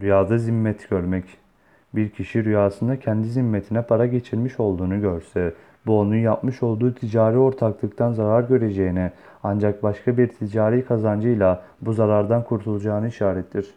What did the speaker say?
Rüyada zimmet görmek. Bir kişi rüyasında kendi zimmetine para geçirmiş olduğunu görse, bu onun yapmış olduğu ticari ortaklıktan zarar göreceğine ancak başka bir ticari kazancıyla bu zarardan kurtulacağını işarettir.